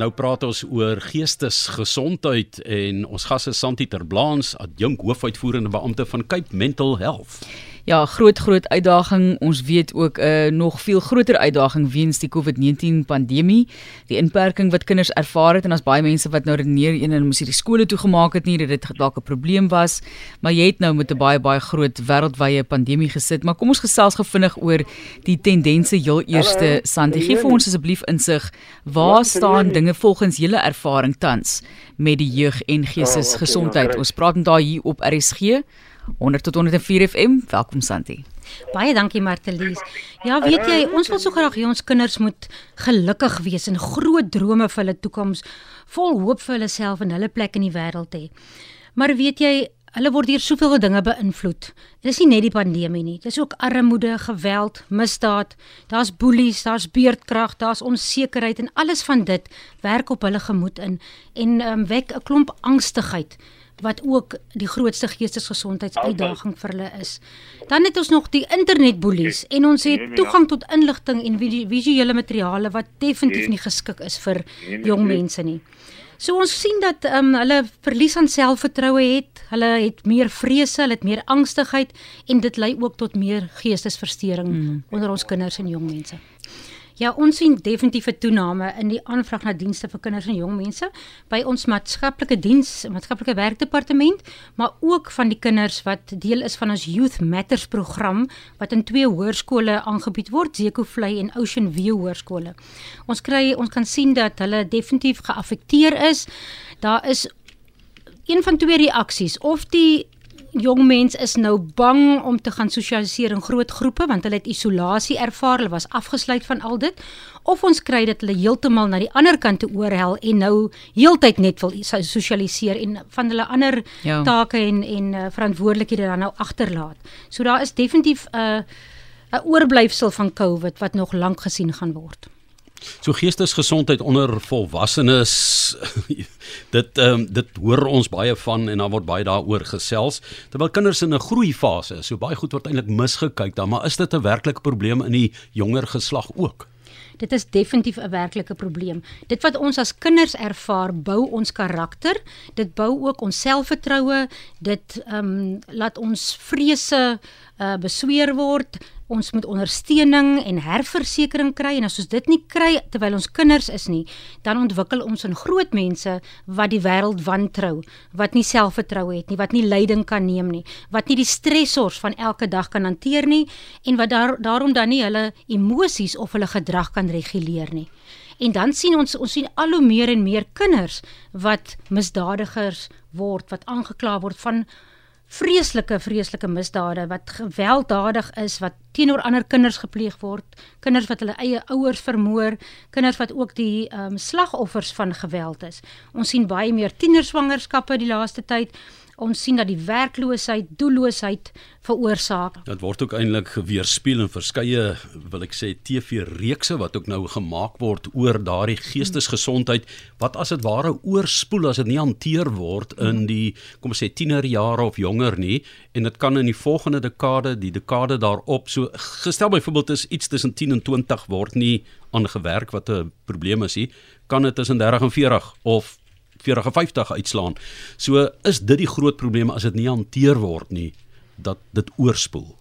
Nou praat ons oor geestesgesondheid en ons gas is Santi Terblaans, adjunk hoofuitvoerende beampte van Cape Mental Health ja, groot groot uitdaging. Ons weet ook 'n uh, nog veel groter uitdaging weens die COVID-19 pandemie, die inperking wat kinders ervaar het en as baie mense wat nou redeneer een en moes hierdie skole toegemaak het nie dat dit dalk 'n probleem was, maar jy het nou met 'n baie baie groot wêreldwye pandemie gesit. Maar kom ons gesels gevinnig oor die tendense heel eerste. Santi, gee vir ons asseblief insig, waar staan dinge volgens julle ervaring tans met die jeug en geestesgesondheid? Ons praat dan daar hier op RSG 100 tot 104 FM. Welkom Santi. Baie dankie Martelies. Ja, weet jy, ons wil so graag hê ons kinders moet gelukkig wees en groot drome vir hulle toekoms, vol hoop vir hulle self en hulle plek in die wêreld hê. Maar weet jy, hulle word deur soveel dinge beïnvloed. Dit is nie net die pandemie nie. Dit is ook armoede, geweld, misdaad. Daar's boelies, daar's beerdkrag, daar's onsekerheid en alles van dit werk op hulle gemoed in en um, wek 'n klomp angstigheid wat ook die grootste geestesgesondheidsuitdaging vir hulle is. Dan het ons nog die internetboelies en ons het toegang tot inligting en visuele materiale wat definitief nie geskik is vir jong mense nie. So ons sien dat um, hulle verlies aan selfvertroue het, hulle het meer vrese, hulle het meer angstigheid en dit lei ook tot meer geestesversteuring mm. onder ons kinders en jong mense. Ja, ons sien definitief 'n toename in die aanvraag na dienste vir kinders en jong mense by ons maatskaplike diens, maatskaplike werkdepartement, maar ook van die kinders wat deel is van ons Youth Matters program wat in twee hoërskole aangebied word, Zeekoevlei en Ocean View hoërskole. Ons kry ons kan sien dat hulle definitief geaffekteer is. Daar is een van twee reaksies of die jong mense is nou bang om te gaan sosialiseer in groot groepe want hulle het isolasie ervaar, hulle was afgesluit van al dit of ons kry dit hulle heeltemal na die ander kant toe oorhel en nou heeltyd net wil sosialiseer en van hulle ander ja. take en en uh, verantwoordelikhede dan nou agterlaat. So daar is definitief 'n uh, 'n oorblyfsel van COVID wat nog lank gesien gaan word. So geestesgesondheid onder volwassenes dit ehm um, dit hoor ons baie van en dan word baie daaroor gesels terwyl kinders in 'n groeifase is. So baie goed word eintlik misgekyk dan, maar is dit 'n werklike probleem in die jonger geslag ook? Dit is definitief 'n werklike probleem. Dit wat ons as kinders ervaar, bou ons karakter, dit bou ook ons selfvertroue, dit ehm um, laat ons vrese uh, besweer word ons moet ondersteuning en herversekering kry en as ons dit nie kry terwyl ons kinders is nie, dan ontwikkel ons in groot mense wat die wêreld wantrou, wat nie selfvertroue het nie, wat nie leiding kan neem nie, wat nie die stressors van elke dag kan hanteer nie en wat daar daarom dan nie hulle emosies of hulle gedrag kan reguleer nie. En dan sien ons ons sien al hoe meer en meer kinders wat misdadigers word, wat aangekla word van vreeslike vreeslike misdade wat gewelddadig is wat teenoor ander kinders gepleeg word, kinders wat hulle eie ouers vermoor, kinders wat ook die ehm um, slagoffers van geweld is. Ons sien baie meer tienerswangerskappe die laaste tyd ons sien dat die werkloosheid, doelloosheid veroorsaak. Dit word ook eintlik weerspieël in verskeie wil ek sê TV-reekse wat ook nou gemaak word oor daardie geestesgesondheid wat as dit ware oorspoel as dit nie hanteer word in die kom ons sê tienerjare of jonger nie en dit kan in die volgende dekade, die dekade daarop so gestel byvoorbeeld is iets tussen 10 en 20 word nie aangewerk wat 'n probleem is nie, kan dit tussen 30 en 40 of 40 of 50 uitslaan. So is dit die groot probleem as dit nie hanteer word nie dat dit oorspoel.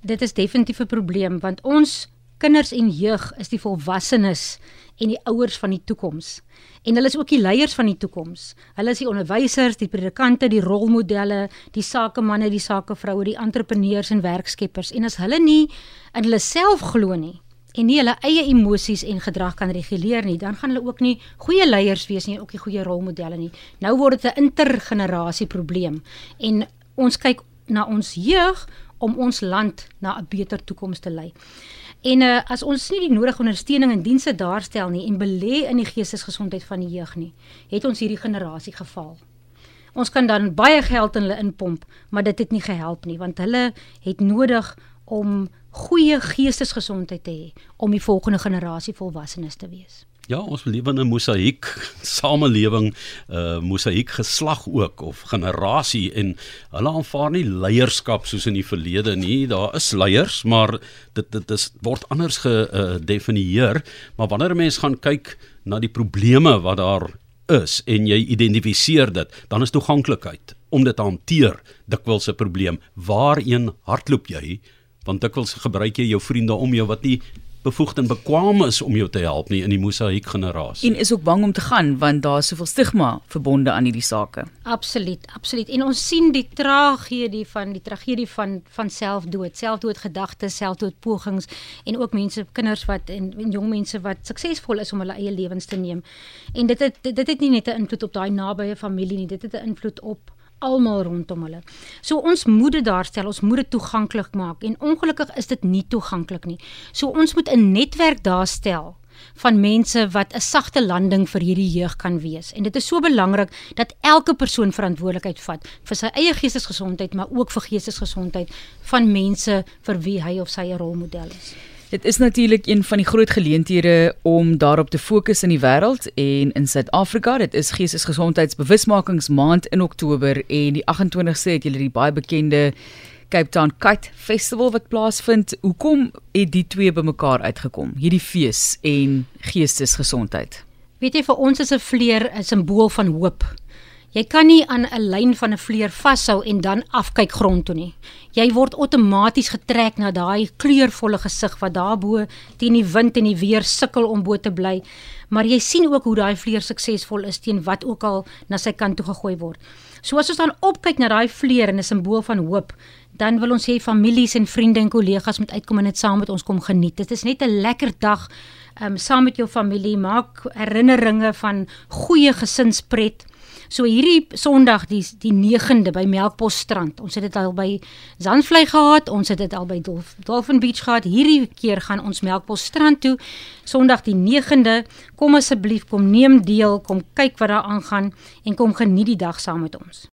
Dit is definitief 'n probleem want ons kinders en jeug is die volwassenes en die ouers van die toekoms. En hulle is ook die leiers van die toekoms. Hulle is die onderwysers, die predikante, die rolmodelle, die sakemanne, die sakevroue, die entrepreneurs en werkskeppers. En as hulle nie in hulle self glo nie, en nie hulle eie emosies en gedrag kan reguleer nie, dan gaan hulle ook nie goeie leiers wees nie en ook nie goeie rolmodelle nie. Nou word dit 'n intergenerasie probleem en ons kyk na ons jeug om ons land na 'n beter toekoms te lei. En uh, as ons nie die nodige ondersteuning en dienste daarstel nie en belê in die geestesgesondheid van die jeug nie, het ons hierdie generasie geval. Ons kan dan baie geld in hulle inpomp, maar dit het nie gehelp nie want hulle het nodig om goeie geestesgesondheid te hê om die volgende generasie volwassenes te wees. Ja, ons leef in 'n mosaïek samelewing, 'n uh, mosaïek geslag ook of generasie en hulle aanvaar nie leierskap soos in die verlede nie. Daar is leiers, maar dit dit is word anders gedefinieer. Uh, maar wanneer 'n mens gaan kyk na die probleme wat daar is en jy identifiseer dit, dan is toeganklikheid om dit te hanteer dikwels 'n probleem. Waarheen hardloop jy? Want dikwels gebruik jy jou vriende om jou wat nie bevoegd en bekwame is om jou te help nie in die mosaïek generasie. En is ook bang om te gaan want daar is soveel stigma verbonde aan hierdie sake. Absoluut, absoluut. En ons sien die tragedie van die tragedie van van selfdood, selfdoodgedagtes, selfdoodpogings en ook mense, kinders wat en, en jong mense wat suksesvol is om hulle eie lewens te neem. En dit het dit het nie net 'n invloed op daai nabye familie nie, dit het 'n invloed op almal rondom hulle. So ons moet dit daarstel, ons moet dit toeganklik maak en ongelukkig is dit nie toeganklik nie. So ons moet 'n netwerk daarstel van mense wat 'n sagte landing vir hierdie jeug kan wees. En dit is so belangrik dat elke persoon verantwoordelikheid vat vir sy eie geestesgesondheid, maar ook vir geestesgesondheid van mense vir wie hy of sy 'n rolmodel is. Dit is natuurlik een van die groot geleenthede om daarop te fokus in die wêreld en in Suid-Afrika. Dit is Geestesgesondheidsbewusmakingsmaand in Oktober en die 28ste het julle die baie bekende Cape Town Kite Festival wat plaasvind. Hoekom het die twee bymekaar uitgekom? Hierdie fees en geestesgesondheid. Weet jy vir ons is 'n vleer 'n simbool van hoop. Jy kan nie aan 'n lyn van 'n vleer vashou en dan afkyk grond toe nie. Jy word outomaties getrek na daai kleurvolle gesig wat daarbo teen die wind en die weer sukkel om bo te bly. Maar jy sien ook hoe daai vleer suksesvol is teen wat ook al na sy kant toe gegooi word. So as ons dan opkyk na daai vleer en 'n simbool van hoop, dan wil ons sê families en vriende en kollegas moet uitkom en dit saam met ons kom geniet. Dit is net 'n lekker dag um, saam met jou familie. Maak herinneringe van goeie gesinspret. So hierdie Sondag die die 9de by Melkbos strand. Ons het dit al by Zandvlei gehad, ons het dit al by Dolf, Dolphin Beach gehad. Hierdie keer gaan ons Melkbos strand toe. Sondag die 9de. Kom asseblief, kom neem deel, kom kyk wat daar aangaan en kom geniet die dag saam met ons.